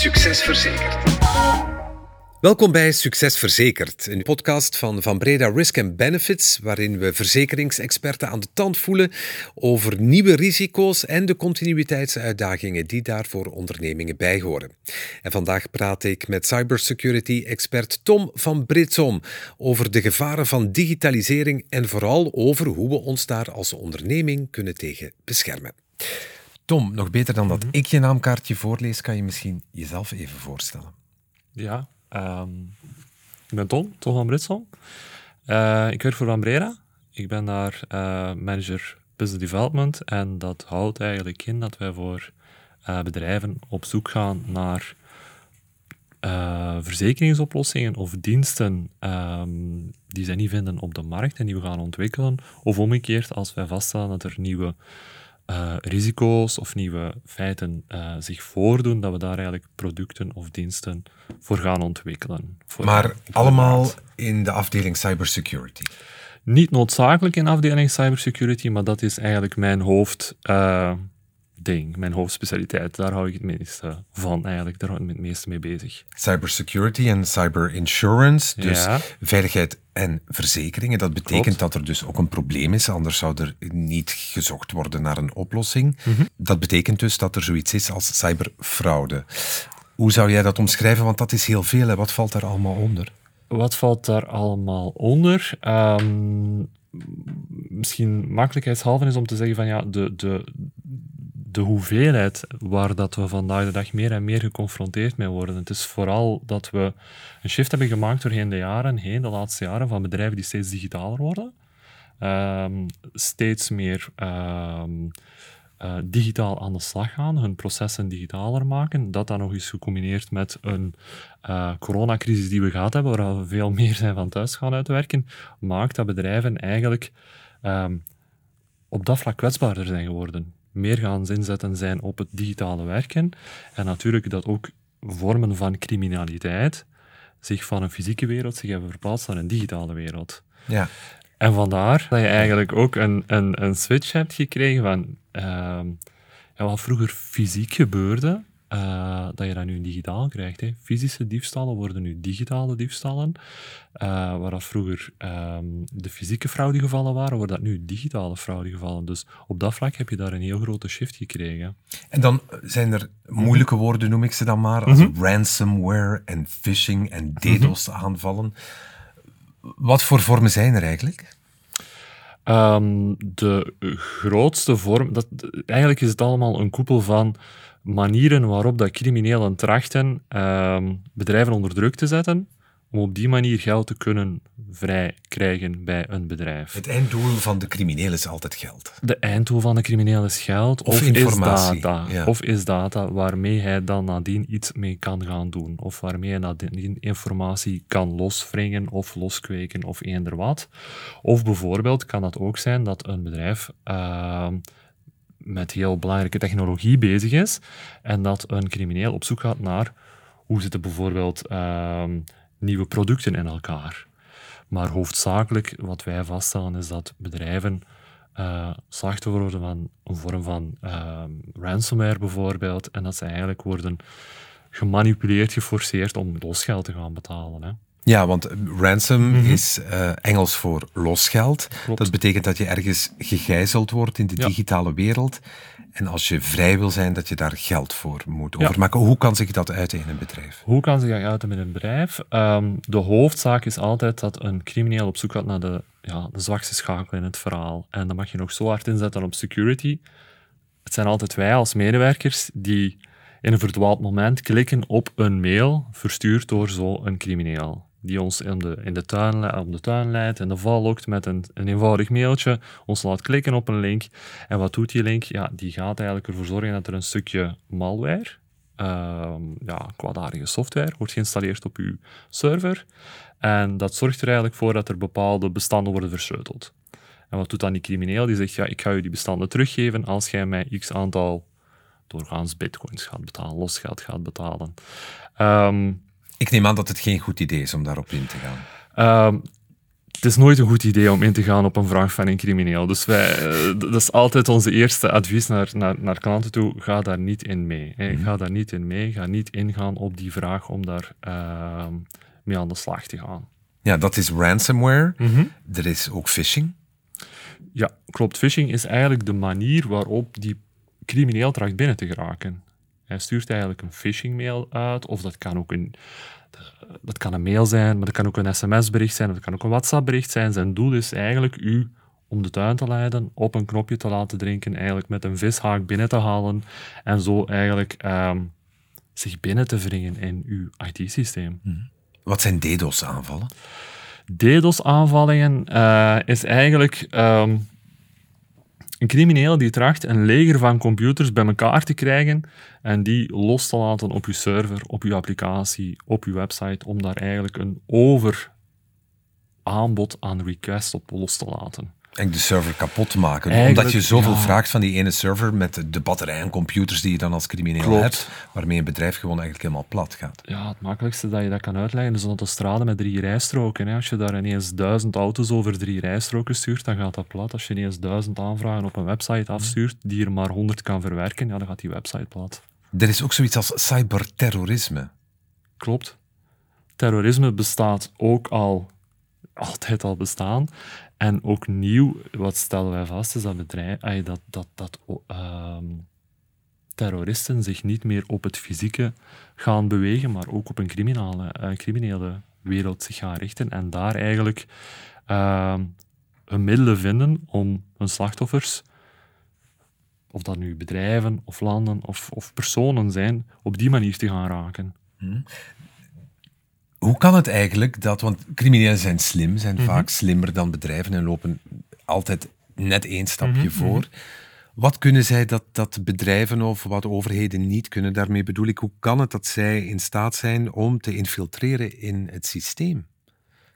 Succes Verzekerd. Welkom bij Succes Verzekerd, een podcast van Van Breda Risk and Benefits, waarin we verzekeringsexperten aan de tand voelen over nieuwe risico's en de continuïteitsuitdagingen die daar voor ondernemingen bij horen. En vandaag praat ik met cybersecurity-expert Tom van Britsom over de gevaren van digitalisering en vooral over hoe we ons daar als onderneming kunnen tegen beschermen. Tom, nog beter dan dat mhm. ik je naamkaartje voorlees, kan je misschien jezelf even voorstellen. Ja, Um, ik ben Tom, Tom van Britsom. Uh, ik werk voor Ambrera. Ik ben daar uh, manager business development en dat houdt eigenlijk in dat wij voor uh, bedrijven op zoek gaan naar verzekeringsoplossingen of diensten um, die zij niet vinden op de markt en die we gaan ontwikkelen. Of omgekeerd, als wij vaststellen dat er nieuwe uh, risico's of nieuwe feiten uh, zich voordoen, dat we daar eigenlijk producten of diensten voor gaan ontwikkelen. Voor maar allemaal in de afdeling cybersecurity? Niet noodzakelijk in de afdeling cybersecurity, maar dat is eigenlijk mijn hoofd, uh, ding, mijn hoofdspecialiteit. Daar hou ik het meeste van eigenlijk. Daar hou ik het meeste mee bezig. Cybersecurity en cyberinsurance, dus veiligheid en verzekeringen. Dat betekent dat er dus ook een probleem is, anders zou er niet gezocht worden naar een oplossing. Mhm. Dat betekent dus dat er zoiets is als cyberfraude. Hoe zou jij dat omschrijven? Want dat is heel veel. Hè? Wat valt daar allemaal onder? Wat valt daar allemaal onder? Um, misschien makkelijkheidshalve is om te zeggen van ja, de, de, de hoeveelheid waar dat we vandaag de dag meer en meer geconfronteerd mee worden. Het is vooral dat we een shift hebben gemaakt doorheen de jaren heen, de laatste jaren, van bedrijven die steeds digitaler worden. Um, steeds meer um, uh, digitaal aan de slag gaan, hun processen digitaler maken. Dat dan nog eens gecombineerd met een uh, coronacrisis die we gehad hebben, waar we veel meer zijn van thuis gaan uitwerken, maakt dat bedrijven eigenlijk um, op dat vlak kwetsbaarder zijn geworden meer gaan inzetten zijn op het digitale werken. En natuurlijk dat ook vormen van criminaliteit zich van een fysieke wereld zich hebben verplaatst naar een digitale wereld. Ja. En vandaar dat je eigenlijk ook een, een, een switch hebt gekregen van uh, ja, wat vroeger fysiek gebeurde, uh, dat je dat nu digitaal krijgt. Hè. Fysische diefstallen worden nu digitale diefstallen. Uh, waar dat vroeger ehm, de fysieke fraudegevallen waren, worden dat nu digitale fraudegevallen. Dus op dat vlak heb je daar een heel grote shift gekregen. En dan zijn er moeilijke woorden, noem ik ze dan maar, als mhm. ransomware en phishing en mhm. DDoS-aanvallen. Wat voor vormen zijn er eigenlijk? Um, de grootste vorm, dat, eigenlijk is het allemaal een koepel van manieren waarop dat criminelen trachten uh, bedrijven onder druk te zetten, om op die manier geld te kunnen vrij krijgen bij een bedrijf. Het einddoel van de crimineel is altijd geld. De einddoel van de crimineel is geld of, of informatie. Is data, Of is data waarmee hij dan nadien iets mee kan gaan doen. Of waarmee hij nadien informatie kan loswringen of loskweken of eender wat. Of bijvoorbeeld kan dat ook zijn dat een bedrijf... Uh, met heel belangrijke technologie bezig is en dat een crimineel op zoek gaat naar hoe zitten bijvoorbeeld ehm, nieuwe producten in elkaar. Maar hoofdzakelijk wat wij vaststellen is dat bedrijven uh, slachtoffer worden van een vorm van ehm, ransomware bijvoorbeeld en dat ze eigenlijk worden gemanipuleerd, geforceerd om losgeld te gaan betalen. Hè. Ja, want ransom mhm. is uh, Engels voor losgeld. Dat betekent dat je ergens gegijzeld wordt in de digitale wereld. En als je vrij wil zijn, dat je daar geld voor moet overmaken. Hoe kan zich dat uiten in een bedrijf? Hoe kan zich dat uiten in een bedrijf? Um, de hoofdzaak is altijd dat een crimineel op zoek gaat naar de, ja, de zwakste schakel in het verhaal. En dan mag je nog zo hard inzetten op security. Het zijn altijd wij als medewerkers die in een verdwaald moment klikken op een mail verstuurd door zo'n crimineel die ons in de, in de tuin, op de tuin leidt en de val lokt met een, een eenvoudig mailtje, ons laat klikken op een link. En wat doet die link? Ja, die gaat eigenlijk ervoor zorgen dat er een stukje malware, uh, ja, kwaadaardige software, wordt geïnstalleerd op uw server. En dat zorgt er eigenlijk voor dat er bepaalde bestanden worden versleuteld. En wat doet dan die crimineel? Die zegt, ja, ik ga u die bestanden teruggeven als jij mij x aantal doorgaans bitcoins gaat betalen, losgeld gaat betalen. Um, ik neem aan dat het geen goed idee is om daarop in te gaan. Ehm, het is nooit een goed idee om in te gaan op een vraag van een crimineel. Dus wij, eh, dat is altijd onze eerste advies naar, naar, naar klanten toe. Ga daar niet in mee. Hè. Mhm. Ga daar niet in mee. Ga niet ingaan op die vraag om daar ehm, mee aan de slag te gaan. Ja, dat is ransomware. Er is ook phishing. Ja, klopt. Phishing is eigenlijk de manier waarop die crimineel tracht binnen te geraken. Hij stuurt eigenlijk een phishing-mail uit, of dat kan ook een, dat kan een mail zijn, maar dat kan ook een sms-bericht zijn, of dat kan ook een WhatsApp-bericht zijn. Zijn doel is eigenlijk u om de tuin te leiden, op een knopje te laten drinken, eigenlijk met een vishaak binnen te halen en zo eigenlijk ehm, zich binnen te wringen in uw IT-systeem. Wat zijn DDoS-aanvallen? DDoS-aanvallingen eh, is eigenlijk ehm, een crimineel die tracht een leger van computers bij elkaar te krijgen en die los te laten op je server, op je applicatie, op je website, om daar eigenlijk een over aanbod aan requests op los te laten. En de server kapot te maken. Eigenlijk, Omdat je zoveel ja. vraagt van die ene server met de batterij en computers die je dan als crimineel Klopt. hebt, waarmee een bedrijf gewoon eigenlijk helemaal plat gaat. Ja, het makkelijkste dat je dat kan uitleggen is een autostrade met drie rijstroken. Hè. Als je daar ineens duizend auto's over drie rijstroken stuurt, dan gaat dat plat. Als je ineens duizend aanvragen op een website afstuurt die er maar honderd kan verwerken, ja, dan gaat die website plat. Er is ook zoiets als cyberterrorisme. Klopt. Terrorisme bestaat ook al, altijd al bestaan. En ook nieuw, wat stellen wij vast, is dat, bedrijf, dat, dat, dat o- ehm, terroristen zich niet meer op het fysieke gaan bewegen, maar ook op een criminele, eh, criminele wereld zich gaan richten. En daar eigenlijk ehm, hun middelen vinden om hun slachtoffers, of dat nu bedrijven of landen of, of personen zijn, op die manier te gaan raken. Hoe kan het eigenlijk dat, want criminelen zijn slim, zijn Mhm. vaak slimmer dan bedrijven en lopen altijd net één stapje Mhm, voor. Wat kunnen zij dat, dat bedrijven of wat overheden niet kunnen? Daarmee bedoel ik, hoe kan het dat zij in staat zijn om te infiltreren in het systeem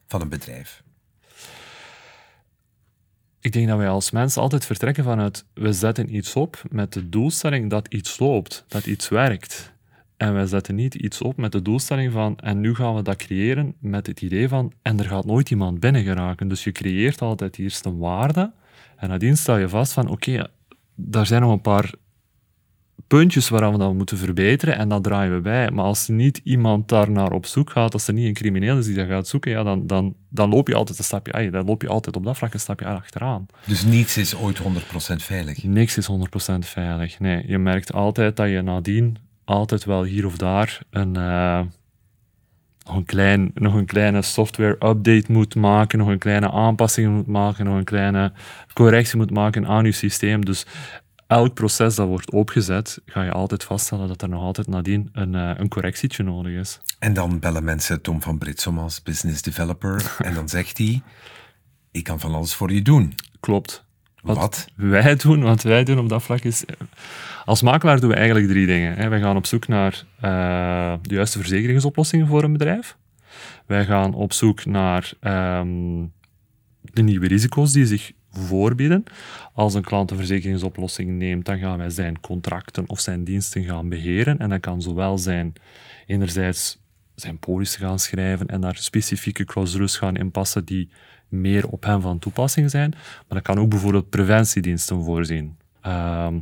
van een bedrijf? Ik denk dat wij als mensen altijd vertrekken vanuit we zetten iets op met de doelstelling dat iets loopt, dat iets werkt. En wij zetten niet iets op met de doelstelling van en nu gaan we dat creëren met het idee van en er gaat nooit iemand binnen geraken. Dus je creëert altijd eerst een waarde en nadien stel je vast van oké, daar zijn nog een paar puntjes waaraan we dat moeten verbeteren en dat draaien we bij. Maar als niet iemand daar naar op zoek gaat, als er niet een crimineel is die dat gaat zoeken, ja, dan, dan, dan loop je altijd een stapje, dan loop je altijd op dat vlak een stapje achteraan. Dus niets is ooit 100% veilig. Niks is 100% veilig. Nee, je merkt altijd dat je nadien altijd wel hier of daar een, eh, nog, een klein, nog een kleine software-update moet maken, nog een kleine aanpassing moet maken, nog een kleine correctie moet maken aan je systeem. Dus elk proces dat wordt opgezet, ga je altijd vaststellen dat er nog altijd nadien een, eh, een correctietje nodig is. En dan bellen mensen Tom van Britsom als business developer en dan zegt hij, ik kan van alles voor je doen. Klopt. Wat? wij doen, wat wij doen op dat vlak is... Als makelaar doen we eigenlijk drie dingen. Wij gaan op zoek naar eh, de juiste verzekeringsoplossingen voor een bedrijf. Wij gaan op zoek naar ehm, de nieuwe risico's die zich voorbieden. Als een klant een verzekeringsoplossing neemt, dan gaan wij zijn contracten of zijn diensten gaan beheren. En dat kan zowel zijn, enerzijds zijn polissen gaan schrijven en daar specifieke clausules gaan inpassen die meer op hem van toepassing zijn. Maar dat kan ook bijvoorbeeld preventiediensten voorzien. Ehm,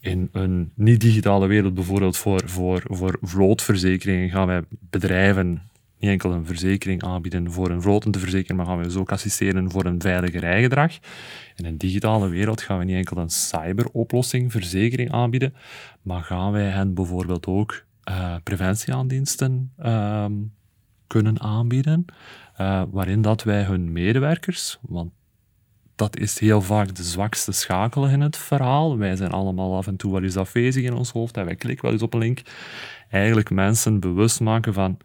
in een niet-digitale wereld, bijvoorbeeld voor, voor, voor vlootverzekeringen, gaan wij bedrijven niet enkel een verzekering aanbieden voor een vloten te verzekeren, maar gaan we dus ook assisteren voor een veiliger rijgedrag. In een digitale wereld gaan we niet enkel een cyberoplossing, verzekering aanbieden, maar gaan wij hen bijvoorbeeld ook eh, preventieaandiensten ehm, kunnen aanbieden, eh, waarin dat wij hun medewerkers, want dat is heel vaak de zwakste schakel in het verhaal. Wij zijn allemaal af en toe wel eens afwezig in ons hoofd en wij klikken wel eens op een link. Eigenlijk mensen bewust maken van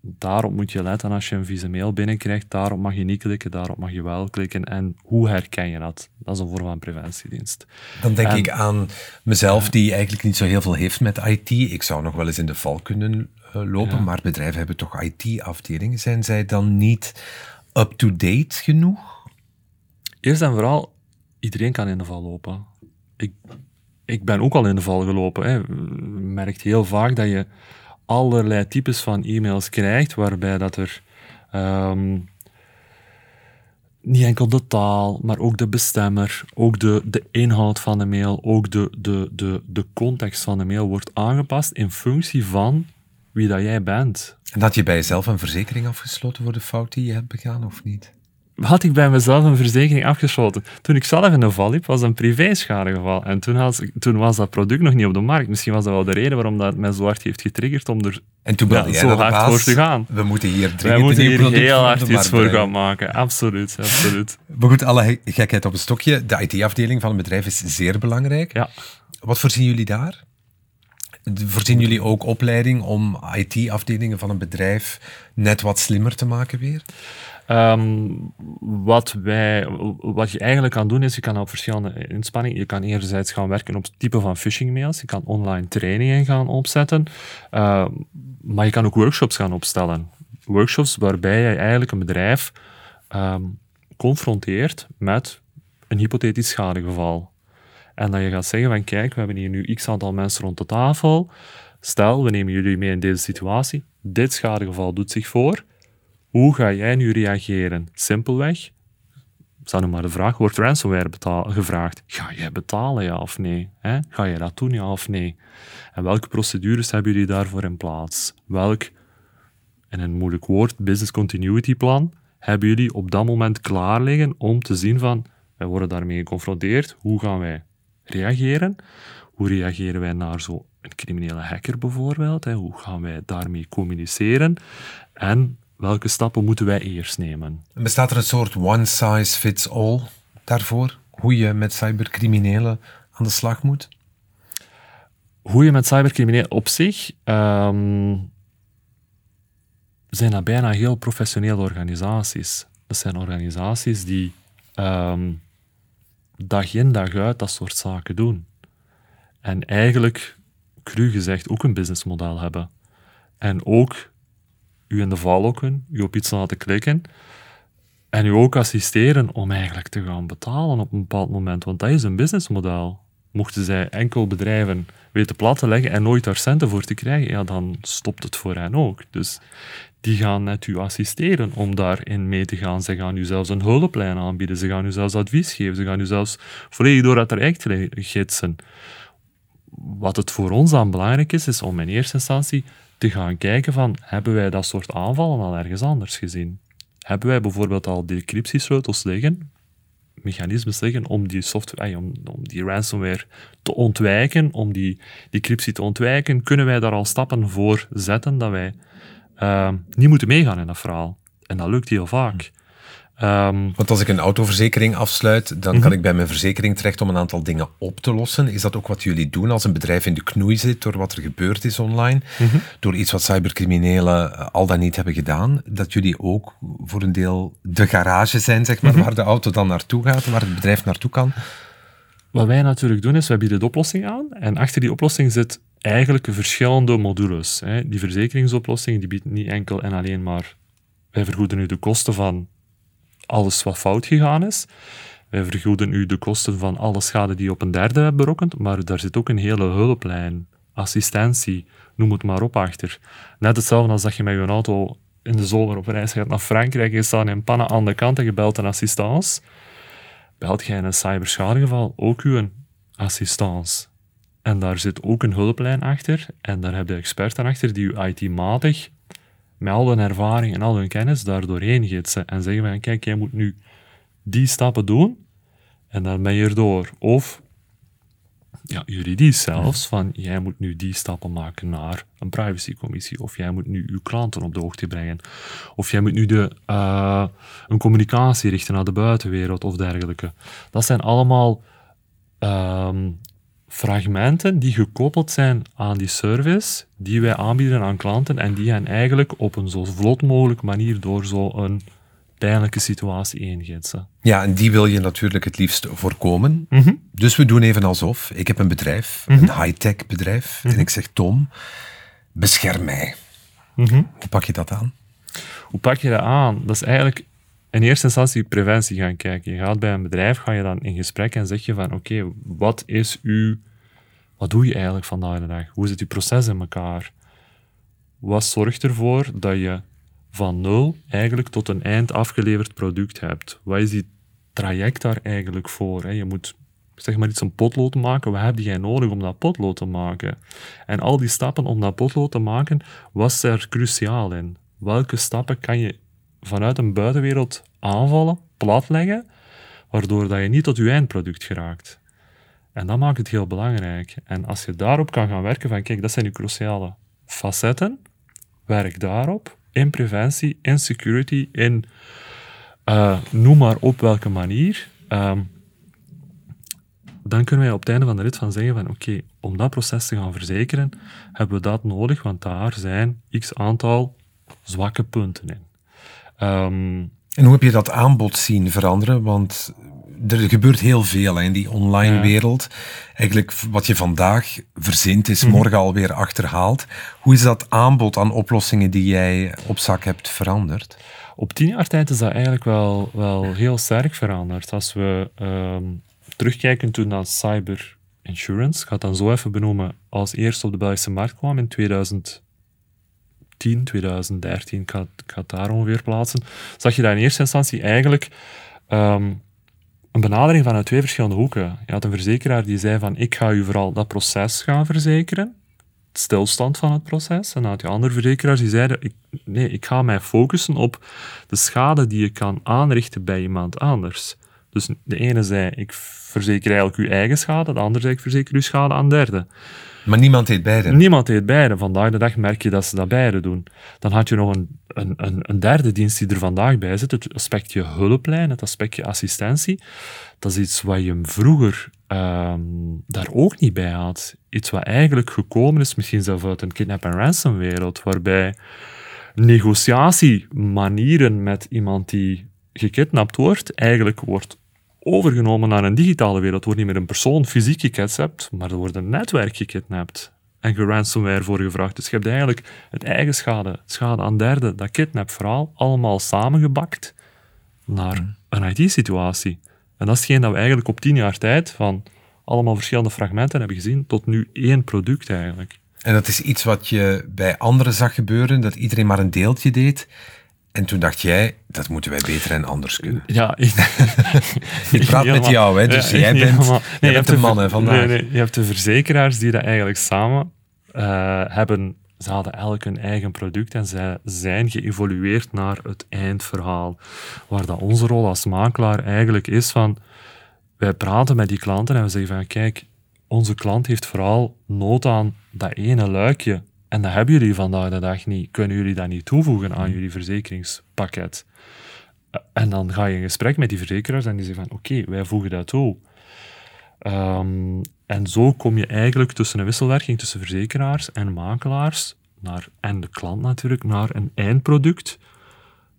daarop moet je letten als je een vieze mail binnenkrijgt, daarop mag je niet klikken, daarop mag je wel klikken. En hoe herken je dat? Dat is een vorm van preventiedienst. Dan denk En- ik aan mezelf, die eigenlijk niet zo heel veel heeft met IT. Ik zou nog wel eens in de val kunnen lopen, Ja. maar bedrijven hebben toch IT-afdelingen. Zijn zij dan niet up-to-date genoeg? Eerst en vooral, iedereen kan in de val lopen. Ik, ik ben ook al in de val gelopen. Hè. Je merkt heel vaak dat je allerlei types van e-mails krijgt, waarbij dat er ehm, niet enkel de taal, maar ook de bestemmer, ook de, de inhoud van de mail, ook de, de, de, de context van de mail wordt aangepast in functie van wie dat jij bent. En had je bij jezelf een verzekering afgesloten voor de fout die je hebt begaan, of niet? had ik bij mezelf een verzekering afgesloten. Toen ik zelf in de val liep, was een privéschadegeval. En toen, had, toen was dat product nog niet op de markt. Misschien was dat wel de reden waarom dat mij zo hard heeft getriggerd om er en toen ja, zo hard voor te gaan. We moeten hier Wij moeten hier heel hard iets voor gaan maken. Absoluut, absoluut. Maar goed, alle gekheid op een stokje. De IT-afdeling van een bedrijf is zeer belangrijk. Ja. Wat voorzien jullie daar? Voorzien jullie ook opleiding om IT-afdelingen van een bedrijf net wat slimmer te maken weer? Ehm, wat, wij, wat je eigenlijk kan doen is, je kan op verschillende inspanningen, je kan enerzijds gaan werken op het type van phishing mails, je kan online trainingen gaan opzetten, uh, maar je kan ook workshops gaan opstellen. Workshops waarbij je eigenlijk een bedrijf um, confronteert met een hypothetisch schadegeval. En dat je gaat zeggen van kijk, we hebben hier nu x aantal mensen rond de tafel, stel, we nemen jullie mee in deze situatie, dit schadegeval doet zich voor, hoe ga jij nu reageren? Simpelweg, stel nu maar de vraag, wordt ransomware gevraagd? Ga jij betalen, ja of nee? Ga je dat doen, ja of nee? En welke procedures hebben jullie daarvoor in plaats? Welk, in een moeilijk woord, business continuity plan, hebben jullie op dat moment klaar liggen om te zien van, wij worden daarmee geconfronteerd, hoe gaan wij reageren? Hoe reageren wij naar zo'n criminele hacker bijvoorbeeld? Hoe gaan wij daarmee communiceren? En welke stappen moeten wij eerst nemen? Bestaat er een soort one size fits all daarvoor? Hoe je met cybercriminelen aan de slag moet? Hoe je met cybercriminelen op zich um, zijn dat bijna heel professionele organisaties. Dat zijn organisaties die um, dag in dag uit dat soort zaken doen. En eigenlijk, cru gezegd, ook een businessmodel hebben. En ook u in de val lokken, u op iets laten klikken en u ook assisteren om eigenlijk te gaan betalen op een bepaald moment. Want dat is een businessmodel. Mochten zij enkel bedrijven weten plat te leggen en nooit daar centen voor te krijgen, ja, dan stopt het voor hen ook. Dus die gaan net u assisteren om daarin mee te gaan. Ze gaan u zelfs een hulplijn aanbieden, ze gaan u zelfs advies geven, ze gaan u zelfs volledig door het traject gidsen. Wat het voor ons dan belangrijk is, is om in eerste instantie te gaan kijken van, hebben wij dat soort aanvallen al ergens anders gezien? Hebben wij bijvoorbeeld al decryptiesleutels liggen, mechanismes liggen om die software, om, om die ransomware te ontwijken, om die decryptie te ontwijken? Kunnen wij daar al stappen voor zetten dat wij uh, niet moeten meegaan in dat verhaal? En dat lukt heel vaak. Ehm, Want als ik een autoverzekering afsluit, dan kan mhm. ik bij mijn verzekering terecht om een aantal dingen op te lossen. Is dat ook wat jullie doen als een bedrijf in de knoei zit door wat er gebeurd is online? Mhm. Door iets wat cybercriminelen eh, al dan niet hebben gedaan? Dat jullie ook voor een deel de garage zijn, zeg maar, mhm. waar de auto dan naartoe gaat, waar het bedrijf naartoe kan? Wat wij natuurlijk doen is, wij bieden de oplossing aan. En achter die oplossing zit eigenlijk verschillende modules. Die verzekeringsoplossing die biedt niet enkel en alleen maar wij vergoeden nu de kosten van alles wat fout gegaan is. Wij vergoeden u de kosten van alle schade die je op een derde hebt berokkend, maar daar zit ook een hele hulplijn, assistentie, noem het maar op achter. Net hetzelfde als dat je met je auto in de zomer op reis gaat naar Frankrijk en staan in pannen aan de kant en je belt een assistance. Belt jij in een cyberschadegeval ook uw assistance. En daar zit ook een hulplijn achter en daar heb je experten achter die u IT-matig met al hun ervaring en al hun kennis daar doorheen gietsen en zeggen van kijk, jij moet nu die stappen doen en dan ben je erdoor. Of ja, juridisch zelfs, van jij moet nu die stappen maken naar een privacycommissie, of jij moet nu je klanten op de hoogte brengen, of jij moet nu de, uh, een communicatie richten naar de buitenwereld of dergelijke. Dat zijn allemaal um, fragmenten die gekoppeld zijn aan die service die wij aanbieden aan klanten en die hen eigenlijk op een zo vlot mogelijk manier door zo'n pijnlijke situatie ingidsen. Ja, en die wil je natuurlijk het liefst voorkomen. Mhm. Dus we doen even alsof. Ik heb een bedrijf, een mhm. high-tech bedrijf, en mhm. ik zeg Tom, bescherm mij. Hoe pak je dat aan? Hoe pak je dat aan? Dat is eigenlijk in eerste instantie preventie gaan kijken. Je gaat bij een bedrijf, ga je dan in gesprek en zeg je van oké, wat is uw, wat doe je eigenlijk vandaag de dag? Hoe zit uw proces in elkaar? Wat zorgt ervoor dat je van nul eigenlijk tot een eind afgeleverd product hebt. Wat is die traject daar eigenlijk voor? Je moet zeg maar iets een potlood maken. Wat heb jij nodig om dat potlood te maken? En al die stappen om dat potlood te maken, was er cruciaal in? Welke stappen kan je vanuit een buitenwereld aanvallen, platleggen, waardoor dat je niet tot je eindproduct geraakt? En dat maakt het heel belangrijk. En als je daarop kan gaan werken, van kijk, dat zijn je cruciale facetten, werk daarop, in preventie, in security, in uh, noem maar op welke manier, um, dan kunnen wij op het einde van de rit van zeggen van oké, om dat proces te gaan verzekeren, hebben we dat nodig, want daar zijn x aantal zwakke punten in. Um, en hoe heb je dat aanbod zien veranderen? Want er gebeurt heel veel in die online wereld. Eigenlijk wat je vandaag verzint is mhm. morgen alweer achterhaald. Hoe is dat aanbod aan oplossingen die jij op zak hebt veranderd? Op tien jaar tijd is dat eigenlijk wel, wel heel sterk veranderd. Als we um, terugkijken toen naar cyber insurance, ik ga het dan zo even benoemen, als eerste op de Belgische markt kwam in 2010, 2013, ik ga, ik ga het daar ongeveer plaatsen, zag je dat in eerste instantie eigenlijk um, een benadering vanuit twee verschillende hoeken. Je had een verzekeraar die zei van ik ga u vooral dat proces gaan verzekeren, het stilstand van het proces. En dan had je andere verzekeraars die zeiden ik, nee, ik ga mij focussen op de schade die je kan aanrichten bij iemand anders. Dus de ene zei ik verzeker eigenlijk uw eigen schade, de andere zei ik verzeker uw schade aan derden. Maar niemand deed beide. Niemand deed beide. Vandaag de dag merk je dat ze dat beide doen. Dan had je nog een, een, een derde dienst die er vandaag bij zit, het aspectje hulplijn, het aspectje assistentie. Dat is iets wat je vroeger ehm, daar ook niet bij had. Iets wat eigenlijk gekomen is, misschien zelfs uit een kidnap- en ransom-wereld, waarbij negociatiemanieren met iemand die gekidnapt wordt, eigenlijk wordt overgenomen naar een digitale wereld, wordt niet meer een persoon fysiek gekidnapt, maar er wordt een netwerk gekidnapt en geransomware voor gevraagd. Dus je hebt eigenlijk het eigen schade, het schade aan derden, dat kidnap-verhaal, allemaal samengebakt naar hmm. een IT-situatie. En dat is hetgeen dat we eigenlijk op tien jaar tijd van allemaal verschillende fragmenten hebben gezien, tot nu één product eigenlijk. En dat is iets wat je bij anderen zag gebeuren, dat iedereen maar een deeltje deed. En toen dacht jij, dat moeten wij beter en anders kunnen. Ja, ik, ik praat met jou, hè, dus jij bent, nee, jij bent de man hè, vandaag. Nee, nee, je hebt de verzekeraars die dat eigenlijk samen uh, hebben. Ze hadden elk hun eigen product en zij zijn geëvolueerd naar het eindverhaal. Waar dat onze rol als makelaar eigenlijk is van... Wij praten met die klanten en we zeggen van, kijk, onze klant heeft vooral nood aan dat ene luikje en dat hebben jullie vandaag de dag niet. Kunnen jullie dat niet toevoegen aan jullie verzekeringspakket? En dan ga je in gesprek met die verzekeraars en die zeggen van oké, wij voegen dat toe. Um, en zo kom je eigenlijk tussen een wisselwerking tussen verzekeraars en makelaars, naar, en de klant natuurlijk, naar een eindproduct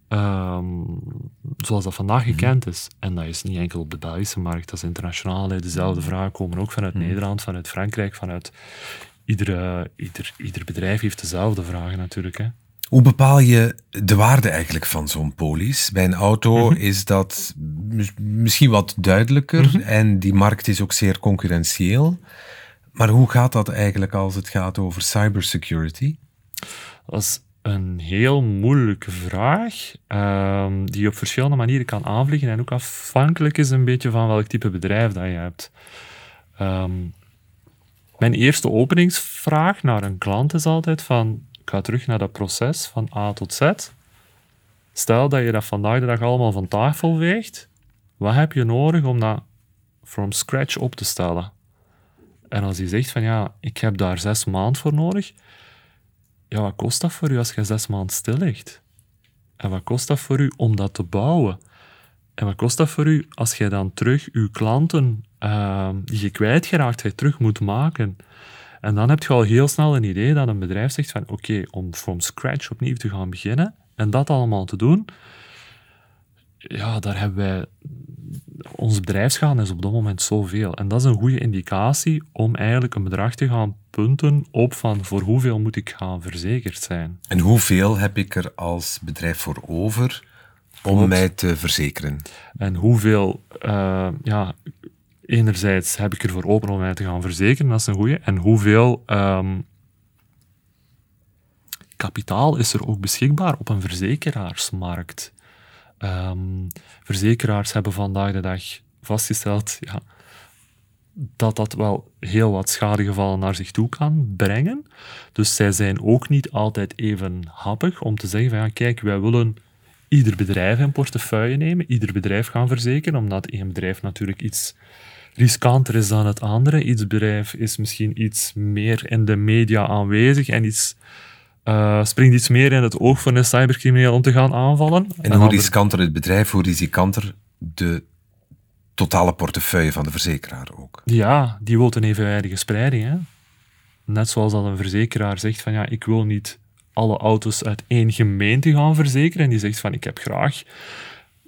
um, zoals dat vandaag mhm. gekend is. En dat is niet enkel op de Belgische markt, dat is internationaal. Dezelfde mhm. vragen komen ook vanuit. Nederland, vanuit Frankrijk, vanuit ieder, ieder, ieder bedrijf heeft dezelfde vragen natuurlijk. Hè. Hoe bepaal je de waarde eigenlijk van zo'n polis? Bij een auto mhm. is dat misschien wat duidelijker mhm. en die markt is ook zeer concurrentieel. Maar hoe gaat dat eigenlijk als het gaat over cybersecurity? Dat is een heel moeilijke vraag, um, die je op verschillende manieren kan aanvliegen en ook afhankelijk is een beetje van welk type bedrijf dat je hebt. Um, mijn eerste openingsvraag naar een klant is altijd van, ik ga terug naar dat proces van A tot Z. Stel dat je dat vandaag de dag allemaal van tafel weegt, wat heb je nodig om dat from scratch op te stellen? En als hij zegt van ja, ik heb daar zes maanden voor nodig, ja, wat kost dat voor u als je zes maanden stil ligt? En wat kost dat voor u om dat te bouwen? En wat kost dat voor u als jij dan terug uw klanten Ehm, die je kwijtgeraakt hebt, terug moet maken. En dan heb je al heel snel een idee dat een bedrijf zegt van oké, om from scratch opnieuw te gaan beginnen en dat allemaal te doen, ja, daar hebben wij... Ons bedrijfsgaan is op dat moment zoveel. En dat is een goede indicatie om eigenlijk een bedrag te gaan punten op van voor hoeveel moet ik gaan verzekerd zijn. En hoeveel heb ik er als bedrijf voor over om mij te verzekeren? En hoeveel uh, ja, enerzijds heb ik ervoor open om mij te gaan verzekeren, dat is een goede. En hoeveel um, kapitaal is er ook beschikbaar op een verzekeraarsmarkt. Ehm, verzekeraars hebben vandaag de dag vastgesteld ja, dat dat wel heel wat schadegevallen naar zich toe kan brengen. Dus zij zijn ook niet altijd even happig om te zeggen van ja, kijk, wij willen ieder bedrijf in portefeuille nemen, ieder bedrijf gaan verzekeren, omdat één bedrijf natuurlijk iets riskanter is dan het andere. Iets bedrijf is misschien iets meer in de media aanwezig en iets, uh, springt iets meer in het oog van een cybercrimineel om te gaan aanvallen. En, en hoe riskanter het bedrijf, hoe risikanter de totale portefeuille van de verzekeraar ook. Ja, die wil een evenwijdige spreiding. Hè? Net zoals dat een verzekeraar zegt van ja, ik wil niet alle auto's uit één gemeente gaan verzekeren. En die zegt van ik heb graag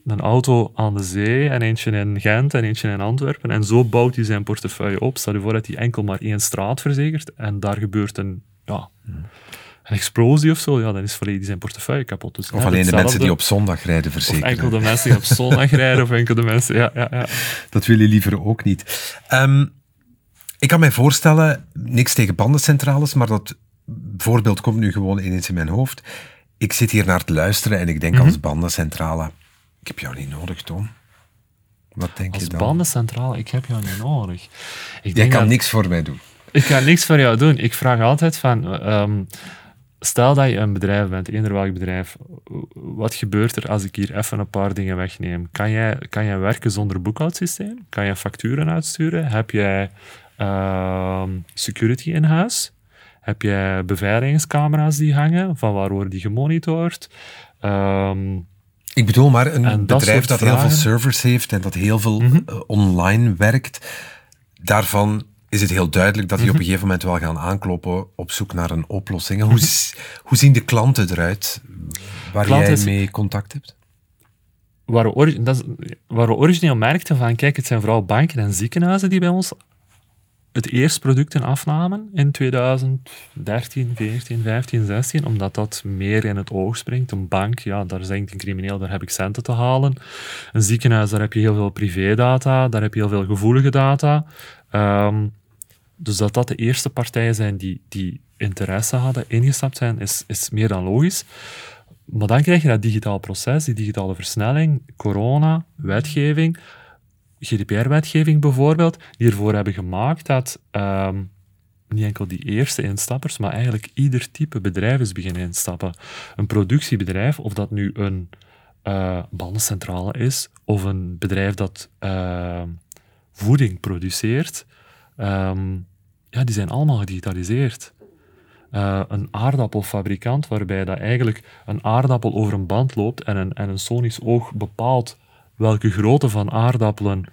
een auto aan de zee en eentje in Gent en eentje in Antwerpen. En zo bouwt hij zijn portefeuille op. Stel je voor dat hij enkel maar één straat verzekert en daar gebeurt een, ja, een explosie of zo, ja, dan is volledig zijn portefeuille kapot. Dus of alleen de mensen die op zondag rijden verzekeren. Enkel de mensen die op zondag rijden, of enkel de mensen... Ja, ja, ja. Dat wil je liever ook niet. Um, ik kan mij voorstellen, niks tegen bandencentrales, maar dat voorbeeld komt nu gewoon ineens in mijn hoofd. Ik zit hier naar te luisteren en ik denk als bandencentrale, ik heb jou niet nodig, Tom. Wat denk als je dan? bandencentrale, ik heb jou niet nodig. Ik Jij kan dat, niks voor mij doen. Ik kan niks voor jou doen. Ik vraag altijd van... Ehm, stel dat je een bedrijf bent, eender welk bedrijf, wat gebeurt er als ik hier even een paar dingen wegneem? Kan jij, kan jij werken zonder boekhoudsysteem? Kan je facturen uitsturen? Heb jij uh, security in huis? Heb jij beveiligingscamera's die hangen? Van waar worden die gemonitord? Um, ik bedoel maar, een bedrijf dat, heel veel servers heeft en dat heel veel mhm. eh, online werkt, daarvan is het heel duidelijk dat die op een mhm. gegeven moment wel gaan aankloppen op zoek naar een oplossing. Hoe, mhm. hoe zien de klanten eruit waar jij mee contact hebt? Waar we, dat is, waar we origineel merkten van, kijk, het zijn vooral banken en ziekenhuizen die bij ons het eerst producten afnamen in 2013, 14, 15, 16, omdat dat meer in het oog springt. Een bank, ja, daar denkt een crimineel, daar heb ik centen te halen. Een ziekenhuis, daar heb je heel veel privédata, daar heb je heel veel gevoelige data. Um, dus dat dat de eerste partijen zijn die, die interesse hadden, ingestapt zijn, is, is meer dan logisch. Maar dan krijg je dat digitaal proces, die digitale versnelling, corona, wetgeving, GDPR-wetgeving bijvoorbeeld, die ervoor hebben gemaakt dat ehm, niet enkel die eerste instappers, maar eigenlijk ieder type bedrijf is beginnen instappen. Een productiebedrijf, of dat nu een uh, bandencentrale is, of een bedrijf dat uh, voeding produceert, ehm, ja, die zijn allemaal gedigitaliseerd. Uh, een aardappelfabrikant, waarbij dat eigenlijk een aardappel over een band loopt en een, en een sonisch oog bepaalt welke grootte van aardappelen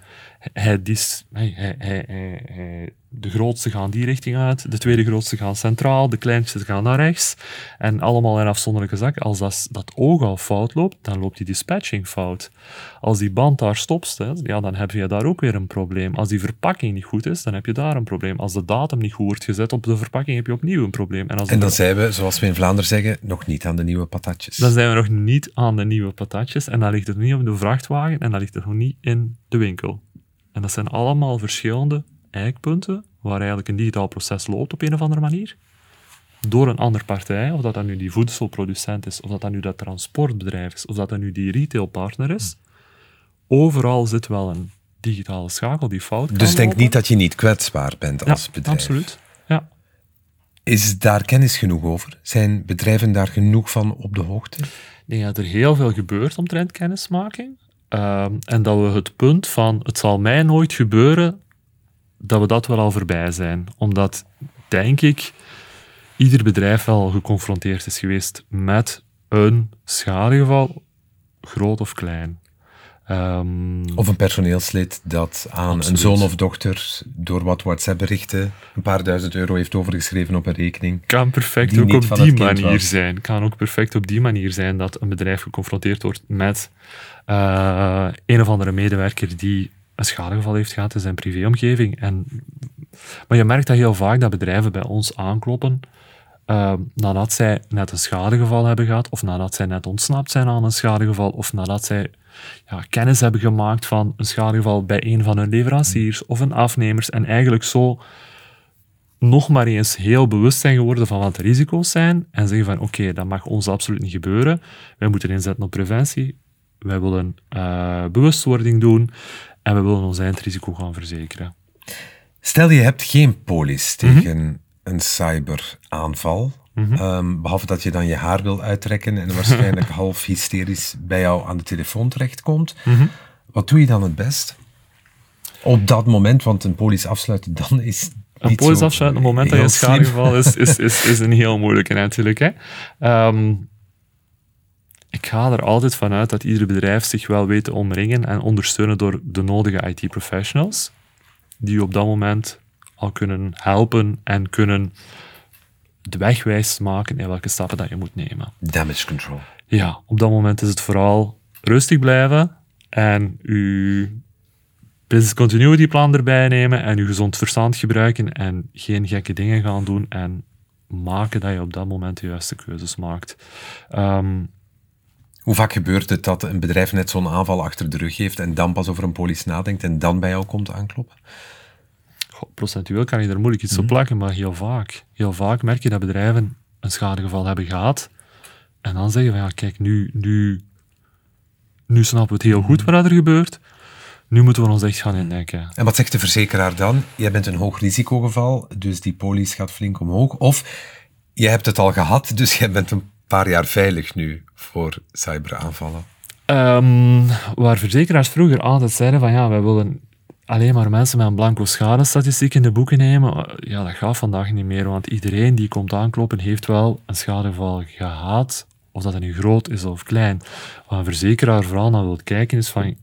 hij, hij, de grootste gaan die richting uit, de tweede grootste gaan centraal, de kleinste gaan naar rechts. En allemaal in afzonderlijke zakken. Als dat, dat oog al fout loopt, dan loopt die dispatching fout. Als die band daar stopt, ja, dan heb je daar ook weer een probleem. Als die verpakking niet goed is, dan heb je daar een probleem. Als de datum niet goed wordt gezet op de verpakking, heb je opnieuw een probleem. En, als en dan zijn we, zoals we in Vlaanderen zeggen, nog niet aan de nieuwe patatjes. Dan zijn we nog niet aan de nieuwe patatjes. En dan ligt het niet op de vrachtwagen en dan ligt het nog niet in de winkel. En dat zijn allemaal verschillende eikpunten waar eigenlijk een digitaal proces loopt op een of andere manier. Door een andere partij, of dat dat nu die voedselproducent is, of dat dat nu dat transportbedrijf is, of dat dat nu die retailpartner is. Overal zit wel een digitale schakel die fout kan Dus denk niet dat je niet kwetsbaar bent als bedrijf. absoluut. Ja. Is daar kennis genoeg over? Zijn bedrijven daar genoeg van op de hoogte? Denk dat er heel veel gebeurt omtrent kennismaking. Ehm, en dat we het punt van het zal mij nooit gebeuren, dat we dat wel al voorbij zijn. Omdat, denk ik, ieder bedrijf wel geconfronteerd is geweest met een schadegeval, groot of klein. Ehm, of een personeelslid dat aan een zoon of dochter door wat WhatsApp-berichten een paar duizend euro heeft overgeschreven op een rekening. Kan perfect ook op die manier zijn. Kan ook perfect op die manier zijn dat een bedrijf geconfronteerd wordt met uh, een of andere medewerker die een schadegeval heeft gehad in zijn privéomgeving. En, maar je merkt dat heel vaak dat bedrijven bij ons aankloppen uh, nadat zij net een schadegeval hebben gehad, of nadat zij net ontsnapt zijn aan een schadegeval, of nadat zij ja, kennis hebben gemaakt van een schadegeval bij een van hun leveranciers of een afnemers, en eigenlijk zo nog maar eens heel bewust zijn geworden van wat de risico's zijn en zeggen van oké, dat mag ons absoluut niet gebeuren. Wij moeten inzetten op preventie. Wij willen uh, bewustwording doen en we willen ons eindrisico gaan verzekeren. Stel je hebt geen polis tegen een cyberaanval. Mhm. Ehm, behalve dat je dan je haar wil uittrekken en waarschijnlijk half hysterisch bij jou aan de telefoon terechtkomt. Mhm. Wat doe je dan het best? Op dat moment, want een polis afsluiten, dan is Een polis afsluiten op het moment dat je in schadegeval is, is, is, is een heel moeilijke natuurlijk. Hè. Ehm, ik ga er altijd vanuit dat ieder bedrijf zich wel weet te omringen en ondersteunen door de nodige IT-professionals, die je op dat moment al kunnen helpen en kunnen de weg wijs maken in welke stappen dat je moet nemen. Damage control. Ja, op dat moment is het vooral rustig blijven en uw business continuity plan erbij nemen en uw gezond verstand gebruiken en geen gekke dingen gaan doen en maken dat je op dat moment de juiste keuzes maakt. Ehm, Hoe vaak gebeurt het dat een bedrijf net zo'n aanval achter de rug heeft en dan pas over een polis nadenkt en dan bij jou komt aankloppen? goh, procentueel kan je er moeilijk iets op plakken, maar heel vaak. Heel vaak merk je dat bedrijven een schadegeval hebben gehad en dan zeggen van ja, kijk, nu, nu, nu snappen we het heel goed wat er gebeurt. Nu moeten we ons echt gaan indenken. En wat zegt de verzekeraar dan? Jij bent een hoog risicogeval, dus die polis gaat flink omhoog. Of je hebt het al gehad, dus jij bent een paar jaar veilig nu voor cyberaanvallen. Ehm, waar verzekeraars vroeger altijd zeiden van ja, wij willen alleen maar mensen met een blanco schadestatistiek in de boeken nemen. Ja, dat gaat vandaag niet meer, want iedereen die komt aankloppen heeft wel een schadegeval gehad, of dat het nu groot is of klein. Wat een verzekeraar vooral naar wil kijken is van,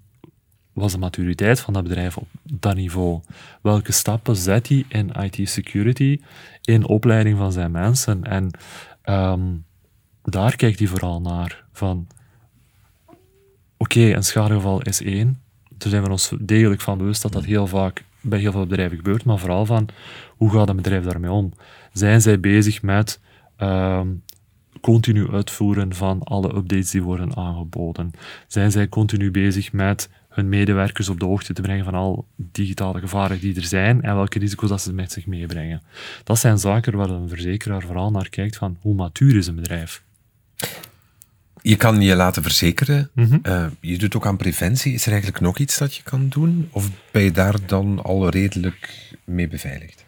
was de maturiteit van dat bedrijf op dat niveau? Welke stappen zet hij in IT-security, in opleiding van zijn mensen? En ehm, daar kijkt hij vooral naar. Van, oké, een schadegeval is één. Daar zijn we ons degelijk van bewust dat dat heel vaak bij heel veel bedrijven gebeurt, maar vooral van hoe gaat een bedrijf daarmee om? Zijn zij bezig met ehm, continu uitvoeren van alle updates die worden aangeboden? Zijn zij continu bezig met hun medewerkers op de hoogte te brengen van al digitale gevaren die er zijn en welke risico's dat ze met zich meebrengen? Dat zijn zaken waar een verzekeraar vooral naar kijkt van hoe matuur is een bedrijf? Je kan je laten verzekeren. Mhm. Eh, je doet ook aan preventie. Is er eigenlijk nog iets dat je kan doen? Of ben je daar dan al redelijk mee beveiligd?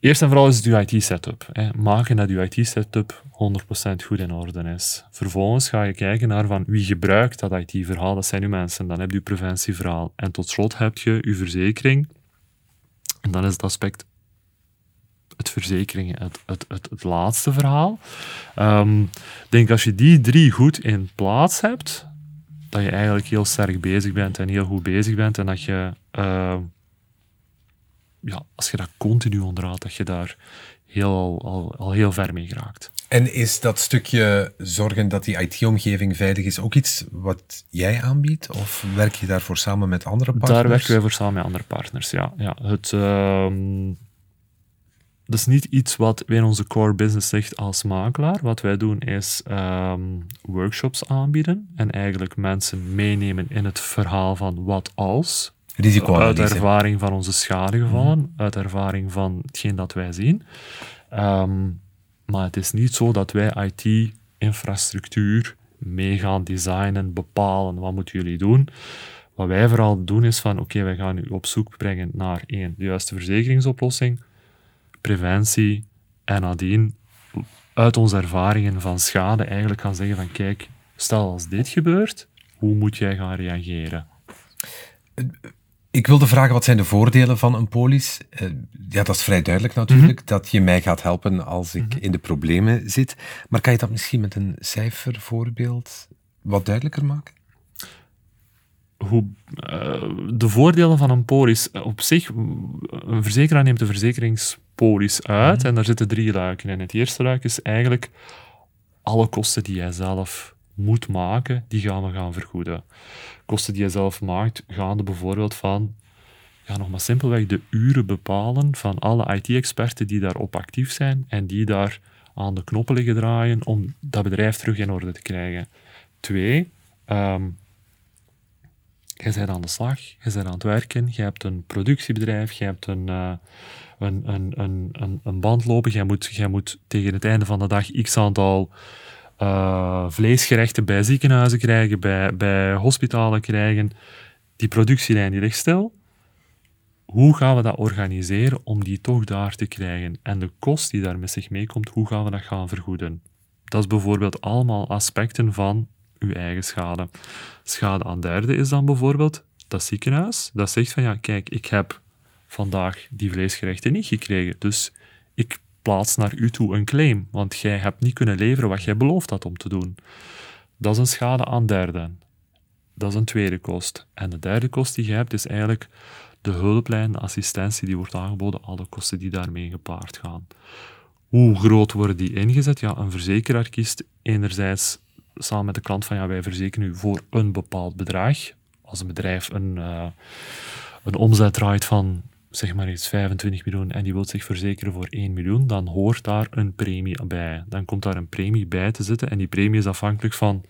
Eerst en vooral is het uw IT-setup. hè. Maken dat uw IT-setup 100% goed in orde is. Vervolgens ga je kijken naar van wie gebruikt dat IT-verhaal. Dat zijn uw mensen. Dan heb je uw preventieverhaal. En tot slot heb je uw verzekering. En dan is het aspect het verzekeringen het, het, het, het laatste verhaal. Ehm, Ik denk als je die drie goed in plaats hebt, dat je eigenlijk heel sterk bezig bent en heel goed bezig bent en dat je eh, ja, als je dat continu onderhoudt, dat je daar heel, al, al, al heel ver mee geraakt. En is dat stukje zorgen dat die IT-omgeving veilig is ook iets wat jij aanbiedt? Of werk je daarvoor samen met andere partners? Daar werken wij voor samen met andere partners, ja. ja het, ehm, dat is niet iets wat wij in onze core business ligt als makelaar. Wat wij doen is ehm, workshops aanbieden en eigenlijk mensen meenemen in het verhaal van wat als. Uit ervaring van onze schadegevallen, uit ervaring van hetgeen dat wij zien. Ehm, maar het is niet zo dat wij IT-infrastructuur mee gaan designen, bepalen, wat moeten jullie doen. Wat wij vooral doen is van, oké, wij gaan u op zoek brengen naar één, de juiste verzekeringsoplossing, preventie en nadien uit onze ervaringen van schade eigenlijk gaan zeggen van, kijk, stel als dit gebeurt, hoe moet jij gaan reageren? Ik wilde vragen, wat zijn de voordelen van een polis? Eh, ja, dat is vrij duidelijk natuurlijk, Mhm. dat je mij gaat helpen als ik in de problemen zit. Maar kan je dat misschien met een cijfervoorbeeld wat duidelijker maken? hoe, eh, de voordelen van een polis op zich, een verzekeraar neemt de verzekeringspolis uit en daar zitten drie luiken in. Het eerste luik is eigenlijk alle kosten die jij zelf moet maken, die gaan we gaan vergoeden. Kosten die jij zelf maakt, gaan er bijvoorbeeld van, ja, nog maar simpelweg de uren bepalen van alle IT-experten die daarop actief zijn en die daar aan de knoppen liggen draaien om dat bedrijf terug in orde te krijgen. Twee, ehm, jij bent aan de slag, je bent aan het werken, je hebt een productiebedrijf, je hebt een, uh, een, een, een, een, band lopen, jij moet, moet tegen het einde van de dag x aantal uh, vleesgerechten bij ziekenhuizen krijgen, bij, bij hospitalen krijgen. Die productielijn die ligt stil. Hoe gaan we dat organiseren om die toch daar te krijgen? En de kost die daar met zich meekomt, hoe gaan we dat gaan vergoeden? Dat is bijvoorbeeld allemaal aspecten van uw eigen schade. Schade aan derden is dan bijvoorbeeld dat ziekenhuis dat zegt van ja, kijk, ik heb vandaag die vleesgerechten niet gekregen, dus ik plaats naar u toe een claim, want jij hebt niet kunnen leveren wat jij beloofd had om te doen. Dat is een schade aan derden. Dat is een tweede kost. En de derde kost die je hebt is eigenlijk de hulplijn, de assistentie die wordt aangeboden, alle kosten die daarmee gepaard gaan. Hoe groot worden die ingezet? Ja, een verzekeraar kiest enerzijds samen met de klant van ja, wij verzekeren u voor een bepaald bedrag. Als een bedrijf een, uh, een omzet draait van zeg maar iets 25 miljoen en die wil zich verzekeren voor 1 miljoen, dan hoort daar een premie bij. Dan komt daar een premie bij te zitten en die premie is afhankelijk van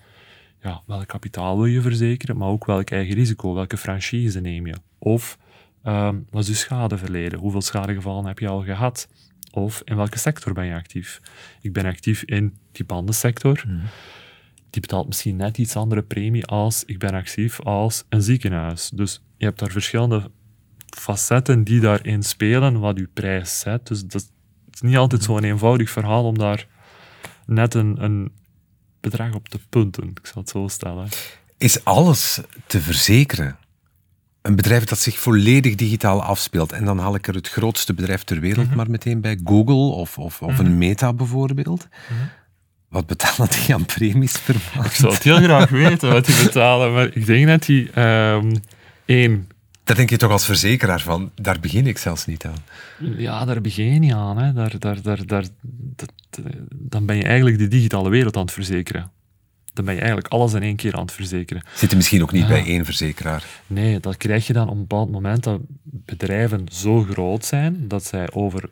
ja, welk kapitaal wil je verzekeren, maar ook welk eigen risico, welke franchise neem je. Of um, wat is je schadeverleden? Hoeveel schadegevallen heb je al gehad? Of in welke sector ben je actief? Ik ben actief in die bandensector. Mm. Die betaalt misschien net iets andere premie als ik ben actief als een ziekenhuis. Dus je hebt daar verschillende facetten die daarin spelen, wat je prijs zet. Dus dat is niet altijd zo'n eenvoudig verhaal om daar net een, een bedrag op te punten. Ik zal het zo stellen. Is alles te verzekeren? Een bedrijf dat zich volledig digitaal afspeelt. En dan haal ik er het grootste bedrijf ter wereld mhm. maar meteen bij. Google of, of, of een mhm. Meta bijvoorbeeld. Mhm. Wat betalen die aan premies per maand? Ik zou het heel graag weten wat die betalen. Maar ik denk dat die um, één daar denk je toch als verzekeraar van, daar begin ik zelfs niet aan. Ja, daar begin je niet aan. Hè. Daar, daar, daar, daar, dan ben je eigenlijk de digitale wereld aan het verzekeren. Dan ben je eigenlijk alles in één keer aan het verzekeren. Zit je misschien ook niet bij één verzekeraar? Nee, dat krijg je dan op een bepaald moment dat bedrijven zo groot zijn dat zij over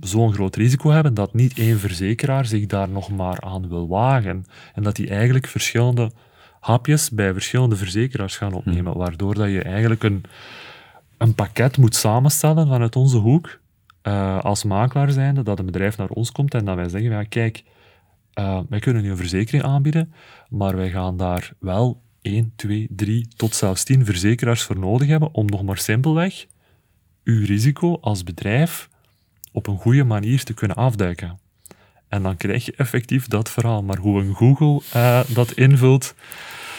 zo'n groot risico hebben dat niet één verzekeraar zich daar nog maar aan wil wagen. En dat die eigenlijk verschillende hapjes bij verschillende verzekeraars gaan opnemen, hmm. waardoor dat je eigenlijk een, een pakket moet samenstellen vanuit onze hoek, uh, als makelaar zijnde, dat een bedrijf naar ons komt en dat wij zeggen, ja, kijk, uh, wij kunnen nu een verzekering aanbieden, maar wij gaan daar wel 1, 2, 3 tot zelfs 10 verzekeraars voor nodig hebben om nog maar simpelweg uw risico als bedrijf op een goede manier te kunnen afduiken. En dan krijg je effectief dat verhaal. Maar hoe een Google uh, dat invult,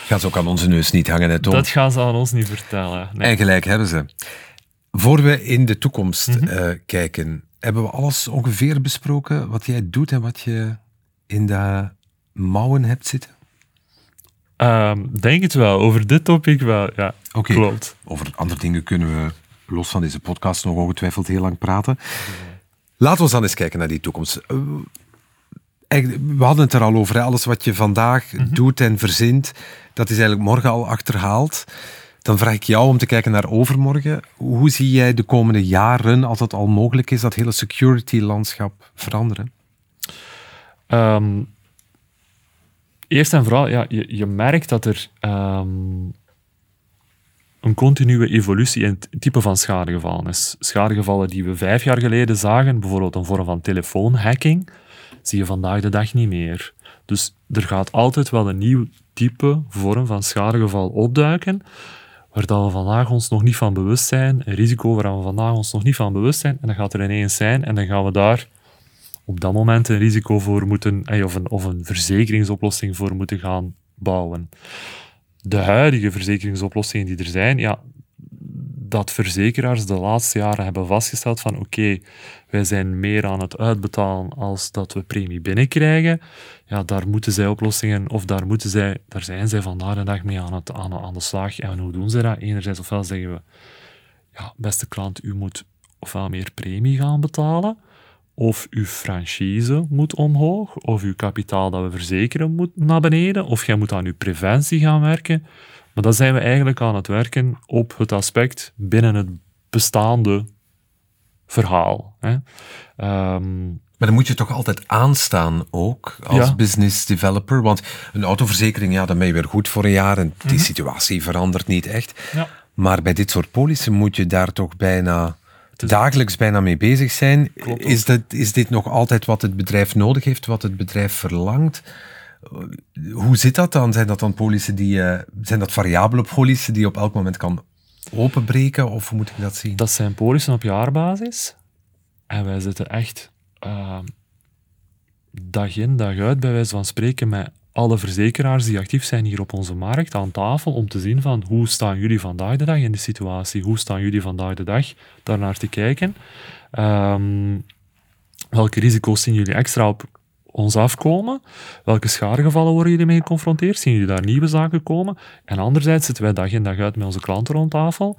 Gaan ze ook aan onze neus niet hangen, hè, Tom? Dat gaan ze aan ons niet vertellen. Nee. En gelijk hebben ze. Voor we in de toekomst mhm. eh, kijken, hebben we alles ongeveer besproken wat jij doet en wat je in de mouwen hebt zitten? Um, denk het wel. Over dit topic wel, ja. Okay. Klopt. Over andere dingen kunnen we, los van deze podcast, nog ongetwijfeld heel lang praten. Laten we dan eens kijken naar die toekomst. Eh, we hadden het er al over, alles wat je vandaag mhm. doet en verzint, dat is eigenlijk morgen al achterhaald. Dan vraag ik jou om te kijken naar overmorgen. Hoe zie jij de komende jaren, als dat al mogelijk is, dat hele security-landschap veranderen? Ehm, eerst en vooral, ja, je, je merkt dat er ehm, een continue evolutie in het type van schadegevallen is. Schadegevallen die we vijf jaar geleden zagen, bijvoorbeeld een vorm van telefoonhacking, zie je vandaag de dag niet meer. Dus er gaat altijd wel een nieuw type, vorm van schadegeval opduiken, waar dat we vandaag ons nog niet van bewust zijn, een risico waar we vandaag ons nog niet van bewust zijn, en dan gaat er ineens zijn, en dan gaan we daar op dat moment een risico voor moeten, eh, of een, of een verzekeringsoplossing voor moeten gaan bouwen. De huidige verzekeringsoplossingen die er zijn, ja, dat verzekeraars de laatste jaren hebben vastgesteld van oké, wij zijn meer aan het uitbetalen als dat we premie binnenkrijgen. Ja, daar moeten zij oplossingen, of daar, moeten zij, daar zijn zij vandaag de dag mee aan, het, aan, de slag. En hoe doen ze dat? Enerzijds, ofwel zeggen we, ja, beste klant, u moet ofwel meer premie gaan betalen, of uw franchise moet omhoog, of uw kapitaal dat we verzekeren moet naar beneden, of jij moet aan uw preventie gaan werken. Maar dan zijn we eigenlijk aan het werken op het aspect binnen het bestaande verhaal. Hè. Ehm, maar dan moet je toch altijd aanstaan ook als business developer. Want een autoverzekering, ja, dan ben je weer goed voor een jaar en die mhm. situatie verandert niet echt. Ja. Maar bij dit soort polissen moet je daar toch bijna dagelijks bijna mee bezig zijn. is, dat, is dit nog altijd wat het bedrijf nodig heeft, wat het bedrijf verlangt? Hoe zit dat dan? Zijn dat dan polissen die, uh, zijn dat variabele polissen die je op elk moment kan openbreken? Of hoe moet ik dat zien? Dat zijn polissen op jaarbasis. En wij zitten echt uh, dag in, dag uit, bij wijze van spreken, met alle verzekeraars die actief zijn hier op onze markt aan tafel om te zien van hoe staan jullie vandaag de dag in de situatie, hoe staan jullie vandaag de dag daarnaar te kijken. Um, welke risico's zien jullie extra op ons afkomen? Welke schadegevallen worden jullie mee geconfronteerd? Zien jullie daar nieuwe zaken komen? En anderzijds zitten wij dag in dag uit met onze klanten rond tafel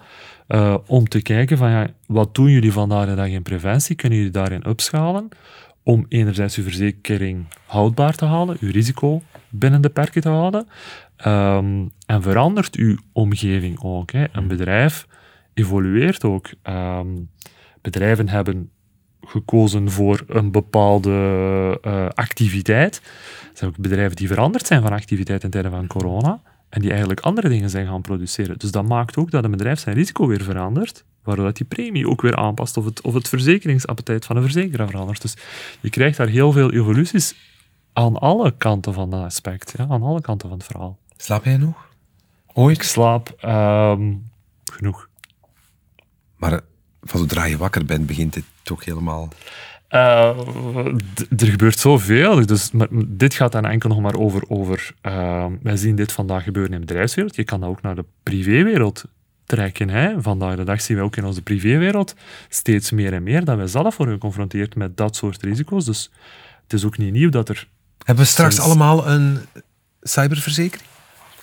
uh, om te kijken van ja, wat doen jullie vandaag de dag in preventie? Kunnen jullie daarin upschalen? Om enerzijds uw verzekering houdbaar te houden, uw risico binnen de perken te houden. Um, en verandert uw omgeving ook. Hè? Een bedrijf evolueert ook. Um, bedrijven hebben gekozen voor een bepaalde uh, activiteit. Er zijn ook bedrijven die veranderd zijn van activiteit in tijden van corona en die eigenlijk andere dingen zijn gaan produceren. Dus dat maakt ook dat een bedrijf zijn risico weer verandert, waardoor die premie ook weer aanpast of het, of het verzekeringsappetijt van een verzekeraar verandert. Dus je krijgt daar heel veel evoluties aan alle kanten van dat aspect, ja, aan alle kanten van het verhaal. Slaap jij nog? Ooit? Ik slaap ehm, genoeg. Maar van zodra je wakker bent, begint het toch helemaal... Uh, er gebeurt zoveel. Dus, maar, dit gaat dan enkel nog maar over... over uh, wij zien dit vandaag gebeuren in de bedrijfswereld. Je kan dat ook naar de privéwereld trekken. Hè? Vandaag de dag zien we ook in onze privéwereld steeds meer en meer dat wij zelf worden geconfronteerd met dat soort risico's. Dus het is ook niet nieuw dat er... Hebben we straks allemaal een cyberverzekering?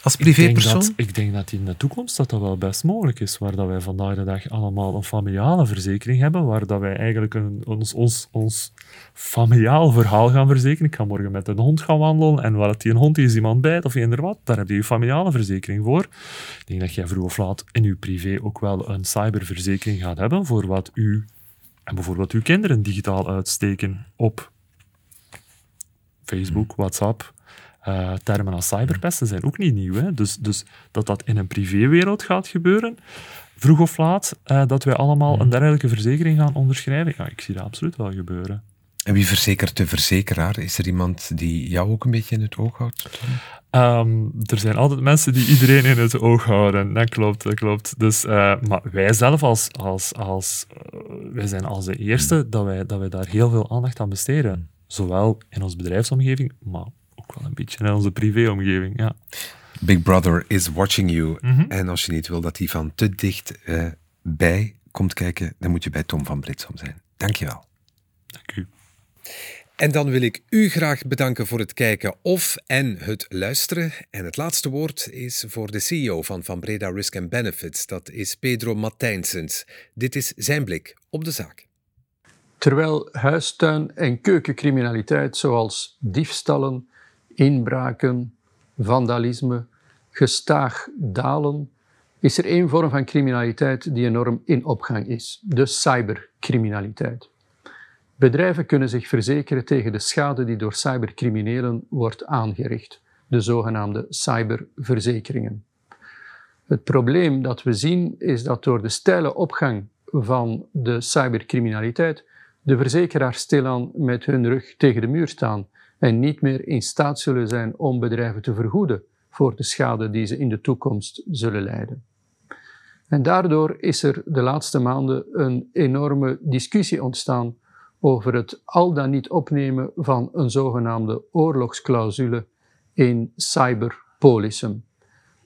Als privépersoon? Ik denk, dat, ik denk dat in de toekomst dat, dat wel best mogelijk is. Waar dat wij vandaag de dag allemaal een familiale verzekering hebben. Waar dat wij eigenlijk een, ons, ons, ons familiaal verhaal gaan verzekeren. Ik ga morgen met een hond gaan wandelen. En waar die een hond is iemand bijt of eender wat. Daar heb je je familiale verzekering voor. Ik denk dat jij vroeg of laat in je privé ook wel een cyberverzekering gaat hebben. Voor wat u en bijvoorbeeld uw kinderen digitaal uitsteken op Facebook, WhatsApp, uh, termen als cyberpesten zijn ook niet nieuw. Hè? Dus, dus dat dat in een privéwereld gaat gebeuren, vroeg of laat, uh, dat wij allemaal een mhm. dergelijke verzekering gaan onderschrijven, ja, ik zie dat absoluut wel gebeuren. En wie verzekert de verzekeraar? Is er iemand die jou ook een beetje in het oog houdt? Um, er zijn altijd mensen die iedereen in het oog houden. Dat klopt, dat klopt. Dus, uh, maar wij zelf als, als, als wij zijn als de eerste mhm. dat wij, dat wij daar heel veel aandacht aan besteden. Zowel in onze bedrijfsomgeving, maar ook wel een beetje in onze privéomgeving, ja. Big Brother is watching you. Mhm. En als je niet wil dat hij van te dicht uh, bij komt kijken, dan moet je bij Tom van Britsom zijn. Dankjewel. Dank u. En dan wil ik u graag bedanken voor het kijken of en het luisteren. En het laatste woord is voor de CEO van Van Breda Risk and Benefits. Dat is Pedro Matijnsens. Dit is zijn blik op de zaak. Terwijl huistuin- en keukencriminaliteit zoals diefstallen, inbraken, vandalisme gestaag dalen, is er één vorm van criminaliteit die enorm in opgang is: de cybercriminaliteit. Bedrijven kunnen zich verzekeren tegen de schade die door cybercriminelen wordt aangericht, de zogenaamde cyberverzekeringen. Het probleem dat we zien is dat door de steile opgang van de cybercriminaliteit de verzekeraars stilaan met hun rug tegen de muur staan en niet meer in staat zullen zijn om bedrijven te vergoeden voor de schade die ze in de toekomst zullen lijden. En daardoor is er de laatste maanden een enorme discussie ontstaan over het al dan niet opnemen van een zogenaamde oorlogsclausule in cyberpolissen.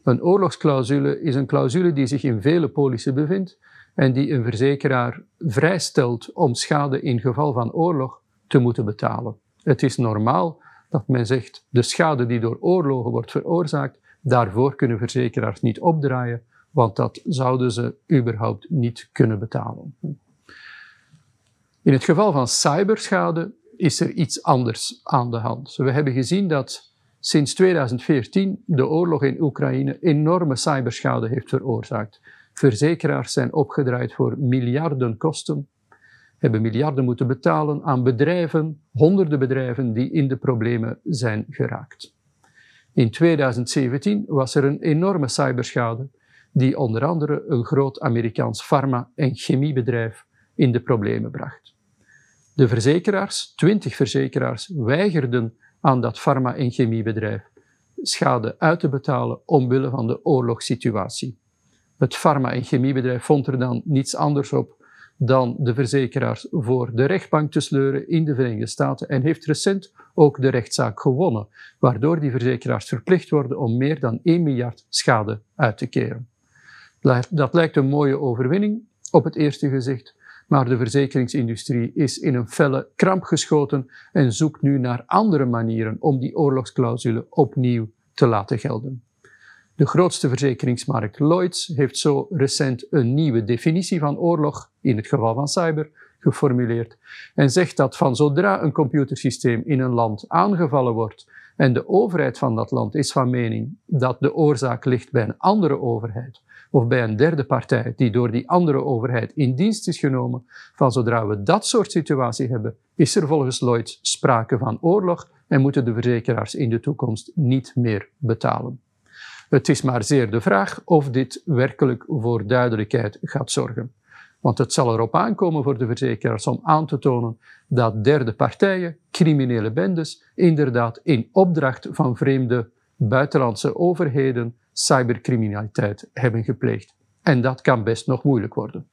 Een oorlogsclausule is een clausule die zich in vele polissen bevindt en die een verzekeraar vrijstelt om schade in geval van oorlog te moeten betalen. Het is normaal dat men zegt de schade die door oorlogen wordt veroorzaakt, daarvoor kunnen verzekeraars niet opdraaien, want dat zouden ze überhaupt niet kunnen betalen. In het geval van cyberschade is er iets anders aan de hand. We hebben gezien dat sinds 2014 de oorlog in Oekraïne enorme cyberschade heeft veroorzaakt. Verzekeraars zijn opgedraaid voor miljarden kosten hebben miljarden moeten betalen aan bedrijven, honderden bedrijven die in de problemen zijn geraakt. In 2017 was er een enorme cyberschade die onder andere een groot Amerikaans farma- en chemiebedrijf in de problemen bracht. De verzekeraars, twintig verzekeraars, weigerden aan dat farma- en chemiebedrijf schade uit te betalen omwille van de oorlogssituatie. Het farma- en chemiebedrijf vond er dan niets anders op dan de verzekeraars voor de rechtbank te sleuren in de Verenigde Staten en heeft recent ook de rechtszaak gewonnen, waardoor die verzekeraars verplicht worden om meer dan 1 miljard schade uit te keren. Dat lijkt een mooie overwinning op het eerste gezicht, maar de verzekeringsindustrie is in een felle kramp geschoten en zoekt nu naar andere manieren om die oorlogsclausule opnieuw te laten gelden. De grootste verzekeringsmarkt Lloyds heeft zo recent een nieuwe definitie van oorlog, in het geval van cyber, geformuleerd en zegt dat van zodra een computersysteem in een land aangevallen wordt en de overheid van dat land is van mening dat de oorzaak ligt bij een andere overheid of bij een derde partij die door die andere overheid in dienst is genomen, van zodra we dat soort situatie hebben, is er volgens Lloyds sprake van oorlog en moeten de verzekeraars in de toekomst niet meer betalen. Het is maar zeer de vraag of dit werkelijk voor duidelijkheid gaat zorgen. Want het zal erop aankomen voor de verzekeraars om aan te tonen dat derde partijen, criminele bendes, inderdaad in opdracht van vreemde buitenlandse overheden cybercriminaliteit hebben gepleegd. En dat kan best nog moeilijk worden.